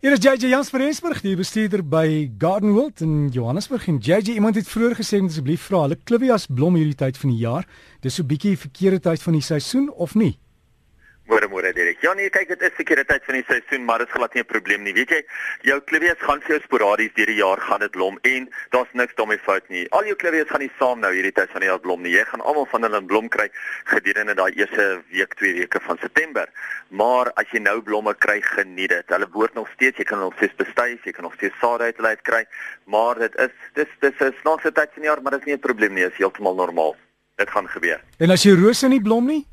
Hier is JJ Jans van Rensburg, die bestuurder by Gardenwold in Johannesburg en JJ iemand het vroeër gesê moet asseblief vra, hulle klivias blom hierdie tyd van die jaar. Dis so bietjie verkeerde tyd van die seisoen of nie? Môre môre Derek. Ja nee, kyk dit is verkeerde tyd van die seisoen, maar dit is glad nie 'n probleem nie. Weet jy, jou klivias gaan vir jou sporadies deur die jaar gaan dit blom en daar's niks daarmee fout nie. Al jou klivias gaan nie saam nou hierdie tyd van die jaar blom nie. Jy gaan almal van hulle in blom kry gedurende daai eerste week, twee weke van September. Maar as jy nou blomme kry, geniet dit. Hulle word nog steeds, jy kan nog steeds bestuif, jy kan nog steeds sade uit hulle kry, maar dit is dis dis is snaakse tyd van die jaar, maar dit is nie 'n probleem nie, is heeltemal normaal. Dit gaan gebeur. En as jy rose nie blom nie?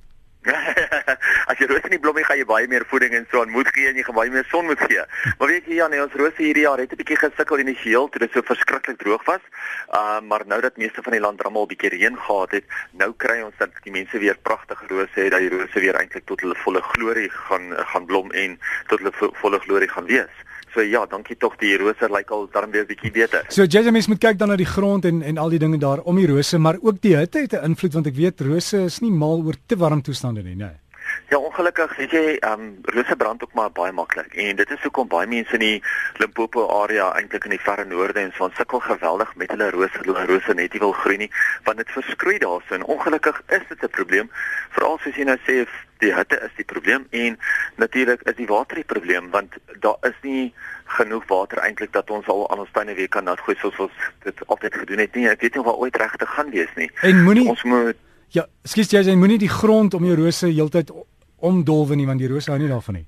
as jy rose nie blom nie, gaan jy baie meer voeding en so aan moet gee en jy gaan baie meer son moet gee. Maar weet jy ja, nee, ons rose hierdie jaar het 'n bietjie gesukkel initieel toe dit so verskriklik droog was. Uh maar nou dat meeste van die land almal 'n bietjie reën gehad het, nou kry ons dat die mense weer pragtige rose het, dat die rose weer eintlik tot hulle volle glorie gaan gaan blom en tot hulle volle glorie gaan wees. So ja, dankie tog die rose lyk al darm weer 'n bietjie beter. So jy mens moet kyk dan na die grond en en al die dinge daar om die rose, maar ook die hitte het 'n invloed want ek weet rose is nie mal oor te warm toestande nie, nee. Ja, ongelukkig, weet jy, ehm um, rose brand ook maar baie maklik en dit is hoekom baie mense in die Limpopo area eintlik in die verre noorde en so sukkel geweldig met hulle rose, hulle rose net nie wil groei nie want dit verskroei daarso en ongelukkig is dit 'n probleem veral soos jy nou sê die hitte is die probleem en natuurlik is die water die probleem want daar is nie genoeg water eintlik dat ons al aan ons tuine weer kan nat gooi soos ons dit altyd gedoen het nie. Ek weet nie of ooit regtig gaan wees nie. En moenie ons moet Ja, skus jy, jy moenie die grond om jou rose heeltyd omdolwe nie want die rose hou nie daarvan nie.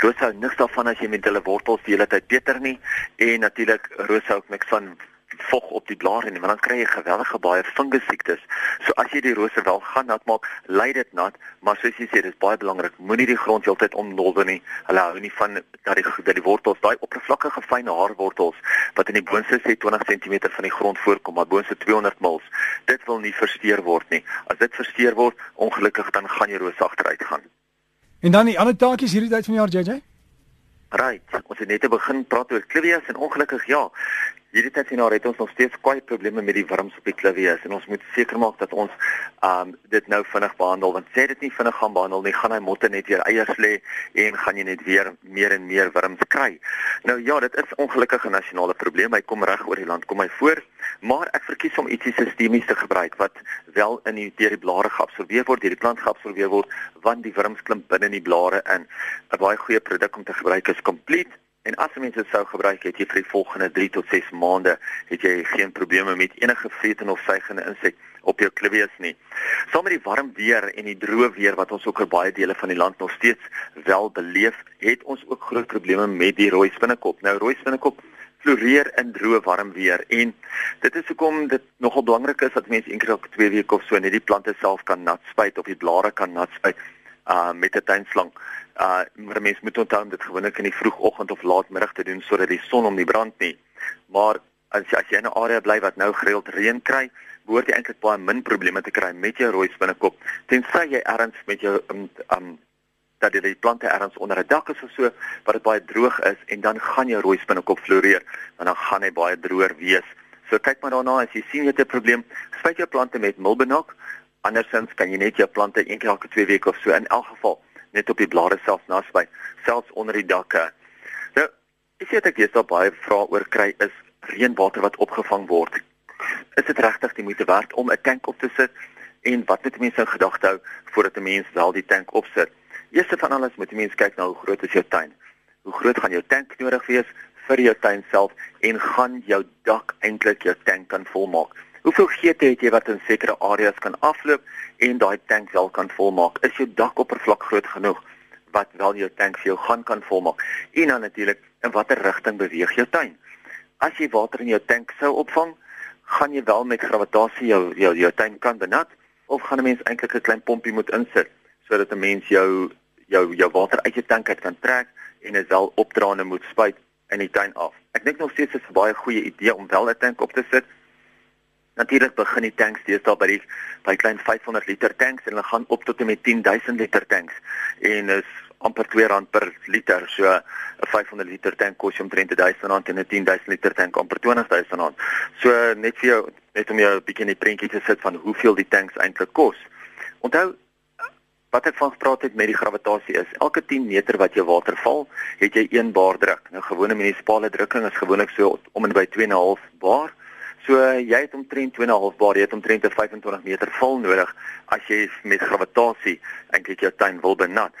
Rose hou niks daarvan as jy met hulle wortels die hele tyd beter nie. En natuurlik rose hou niks van vog op die blare nie, want dan kry jy geweldige baie fungus siektes. So as jy die rose wel gaan nat maak, lei dit nat, maar soos jy sê, dis baie belangrik. Moenie die grond heeltyd omdolwe nie. Hulle hou nie van dat die dat die wortels, daai oppervlakkige fyn haarwortels wat in die boonste sê 20 cm van die grond voorkom, maar boonste 200 mils, dit wil nie versteur word nie. As dit versteur word, ongelukkig dan gaan jy rose agteruit gaan. En dan die ander taakies hierdie tyd van die jaar JJ? Right, ons het net begin praat oor klivias en ongelukkig ja, hierdie tyd sien nou het ons nog steeds kwai probleme met die wurms op die klavier en ons moet seker maak dat ons um dit nou vinnig behandel want sê dit nie vinnig gaan behandel nie gaan hy motte net weer eiers lê en gaan jy net weer meer en meer wurms kry. Nou ja, dit is ongelukkig 'n nasionale probleem. Hy kom reg oor die land kom hy voor, maar ek verkies om ietsie sistemies te gebruik wat wel in die deur die blare geabsorbeer word, deur die plant geabsorbeer word want die wurms klim binne in die blare in. 'n Baie goeie produk om te gebruik is Complete En as jy dit sou gebruik het jy vir die volgende 3 tot 6 maande het jy geen probleme met enige vreten of suigende insek op jou klivies nie. Saam met die warm weer en die droë weer wat ons ook in baie dele van die land nog steeds wel beleef, het ons ook groot probleme met die rooi spinnekop. Nou rooi spinnekop floreer in droë warm weer en dit is hoekom dit nogal belangrik is dat mense op 2 weke of so net die plante self kan nat spuit of die blare kan nat spuit uh met 'n tuinslang. Uh maar mense moet onthou om dit gewoonlik in die vroegoggend of laatmiddag te doen sodat die son om die brand nie. Maar as as jy in 'n area bly wat nou gereeld reën kry, behoort jy eintlik baie min probleme te kry met jou rooi spinnekop. Tensy jy ergens met jou um, um dat jy die plante ergens onder 'n dak is of so wat dit baie droog is en dan gaan jou rooi spinnekop floreer, want dan gaan hy baie droër wees. So kyk maar daarna as jy sien jy het 'n probleem, spuit jou plante met milbenok Andersins kan jy net jou plante een keer elke 2 weke of so in elk geval net op die blare self nasby, selfs onder die dakke. Nou, ek sê ek het baie vrae oor kry is reënwater wat opgevang word. Is dit regtig die moeite werd om 'n tank op te sit en wat moet mense in gedagte hou voordat 'n mens wel die tank opsit? Eerste van alles moet 'n mens kyk na hoe groot is jou tuin. Hoe groot gaan jou tank nodig wees vir jou tuin self en gaan jou dak eintlik jou tank kan volmaak? Hoeveel geete het jy wat in sekere areas kan afloop en daai tank wel kan volmaak? Is jou dakoppervlak groot genoeg wat wel jou tank vir jou gaan kan volmaak? En dan natuurlik, in watter rigting beweeg jou tuin? As jy water in jou tank sou opvang, gaan jy wel met gravitasie jou jou, jou tuin kan benut of gaan 'n mens eintlik 'n klein pompie moet insit sodat 'n mens jou jou jou water uit jou tank uit kan trek en dit wel opdraande moet spuit in die tuin af. Ek dink nog steeds is 'n baie goeie idee om wel 'n tank op te sit Natuurlik begin die tanks deesdae by die by klein 500 liter tanks en hulle gaan op tot en met 10000 liter tanks en is amper R2 per liter. So 'n 500 liter tank kos omtrent R1000 en 'n 10000 liter tank amper R20000. So net vir jou net om jou 'n bietjie in die prentjie te sit van hoeveel die tanks eintlik kos. Onthou wat ek van gepraat het met die gravitasie is, elke 10 meter wat jy water val, het jy 1 bar druk. Nou gewone munisipale drukking is gewoonlik so om en by 2.5 bar. So jy het omtrent 2.5 bar, jy het omtrent 25 meter val nodig as jy met gravitasie eintlik jou tuin wil benat.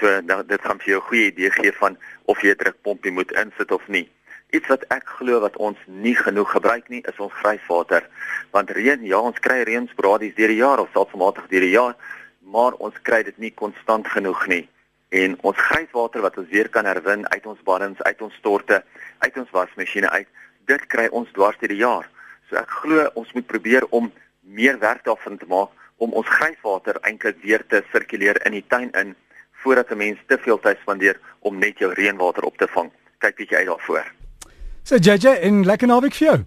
So nou, dit gaan vir jou 'n goeie idee gee van of jy 'n drukpompie moet insit of nie. Iets wat ek glo wat ons nie genoeg gebruik nie, is ons grijswater. Want reën, ja, ons kry reën sporadies deur die jaar of selfsmatig deur die jaar, maar ons kry dit nie konstant genoeg nie. En ons grijswater wat ons weer kan herwin uit ons baddens, uit ons storte, uit ons wasmasjiene uit, dit kry ons dwars deur die jaar. So ek glo ons moet probeer om meer werk daarvan te maak om ons grijswater eintlik weer te sirkuleer in die tuin in voordat 'n mens te veel tyd spandeer om net jou reënwater op te vang. Kyk bietjie uit daarvoor. So JJ in lekker naweek vir jou.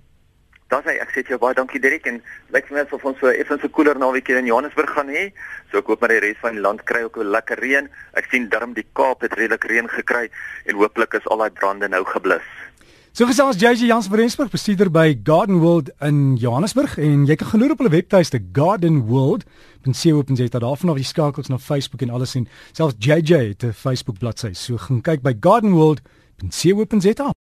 Dan sê ek sê jou baie dankie Dirk en lyk vir my asof ons so effens 'n koeler naweek in Johannesburg gaan hê. So ek hoop maar die res van die land kry ook 'n lekker reën. Ek sien darm die Kaap het redelik reën gekry en hooplik is al daai brande nou geblus. So gesels JJ Jans van Rensburg, bestuurder by Garden World in Johannesburg en jy kan geloer op hulle webtuiste gardenworld.co.za daarvan af jy skakels na Facebook en alles en selfs JJ het 'n Facebook bladsy. So gaan kyk by gardenworld.co.za